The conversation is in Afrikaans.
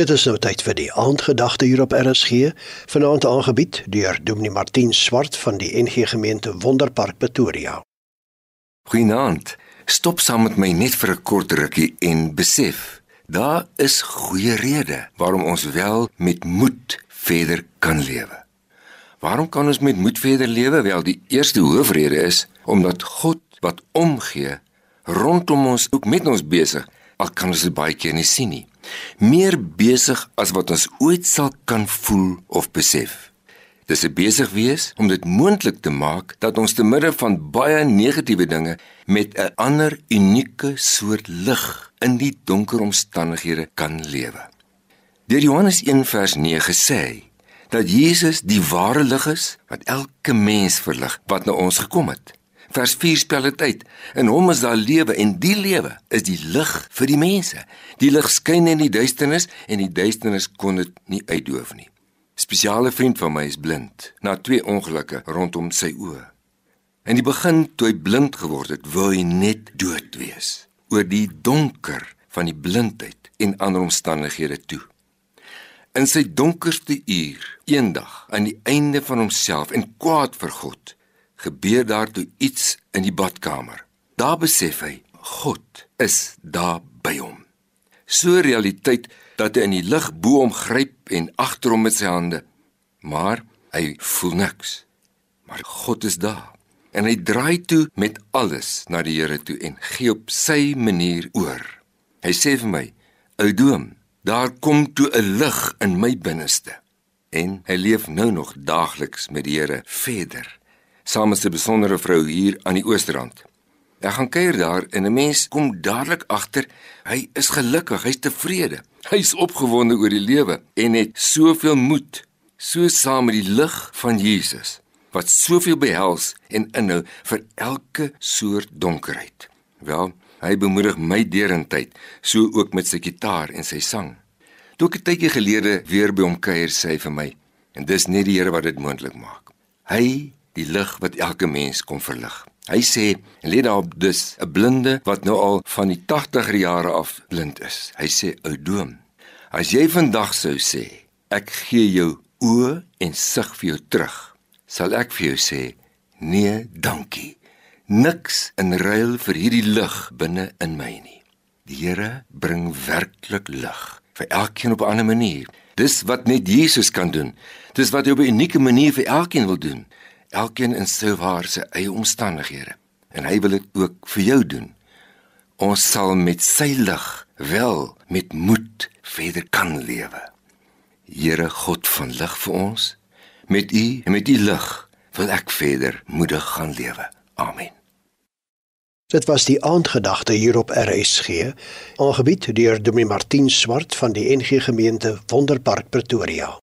Dit is nou tyd vir die aandgedagte hier op RSG, vanaand aangebied deur Dominee Martin Swart van die NG Gemeente Wonderpark Pretoria. Goeienaand. Stop saam met my net vir 'n kort rukkie en besef, daar is goeie redes waarom ons wel met moed verder kan lewe. Waarom kan ons met moed verder lewe? Wel, die eerste hoofrede is omdat God wat omgee rondom ons ook met ons besig, al kan ons dit baie keer nie sien nie meer besig as wat ons ooit sal kan voel of besef. Dis besig wees om dit moontlik te maak dat ons te midde van baie negatiewe dinge met 'n ander unieke soort lig in die donker omstandighede kan lewe. Deur Johannes 1 vers 9 sê dat Jesus die ware lig is wat elke mens verlig wat na ons gekom het. Vers 4 spel dit uit. In hom is daar lewe en die lewe is die lig vir die mense. Die lig skyn in die duisternis en die duisternis kon dit nie uitdoof nie. Spesiale vriend van my is blind na twee ongelukke rondom sy oë. In die begin toe hy blind geword het, wou hy net dood wees oor die donker van die blindheid en ander omstandighede toe. In sy donkerste uur, eendag aan die einde van homself en kwaad vir God, gebeur daar toe iets in die badkamer. Daar besef hy God is daar by hom. So realiteit dat hy in die lig bo hom gryp en agter hom met sy hande. Maar hy voel niks. Maar God is daar. En hy draai toe met alles na die Here toe en gee op sy manier oor. Hy sê vir my: "Oudoom, daar kom toe 'n lig in my binneste." En hy leef nou nog daagliks met die Here verder saam met 'n besondere vrou hier aan die Oosterrand. Ek gaan kuier daar en 'n mens kom dadelik agter hy is gelukkig, hy's tevrede. Hy's opgewonde oor die lewe en het soveel moed, so saam met die lig van Jesus wat soveel behels en inhou vir elke soort donkerheid. Wel, hy bemoedig my derentyd, so ook met sy gitaar en sy sang. Toe ek 'n tydjie gelede weer by hom kuier, sê hy vir my, en dis net die Here wat dit moontlik maak. Hy die lig wat elke mens kom verlig. Hy sê, "Let op dus 'n blinde wat nou al van die 80er jare af blind is." Hy sê, "Ou doom, as jy vandag sou sê, ek gee jou oë en sig vir jou terug, sal ek vir jou sê, nee, dankie. Niks in ruil vir hierdie lig binne in my nie. Die Here bring werklik lig vir elkeen op 'n ander manier. Dis wat net Jesus kan doen. Dis wat hy op 'n unieke manier vir elkeen wil doen elkeen in sy waar sy eie omstandighede en hy wil dit ook vir jou doen. Ons sal met sy lig wel met moed verder kan lewe. Here God van lig vir ons, met u en met die lig wil ek verder moedig gaan lewe. Amen. Dit was die aandgedagte hier op RSG, aangebied deur Dominee Martin Swart van die NG Gemeente Wonderpark Pretoria.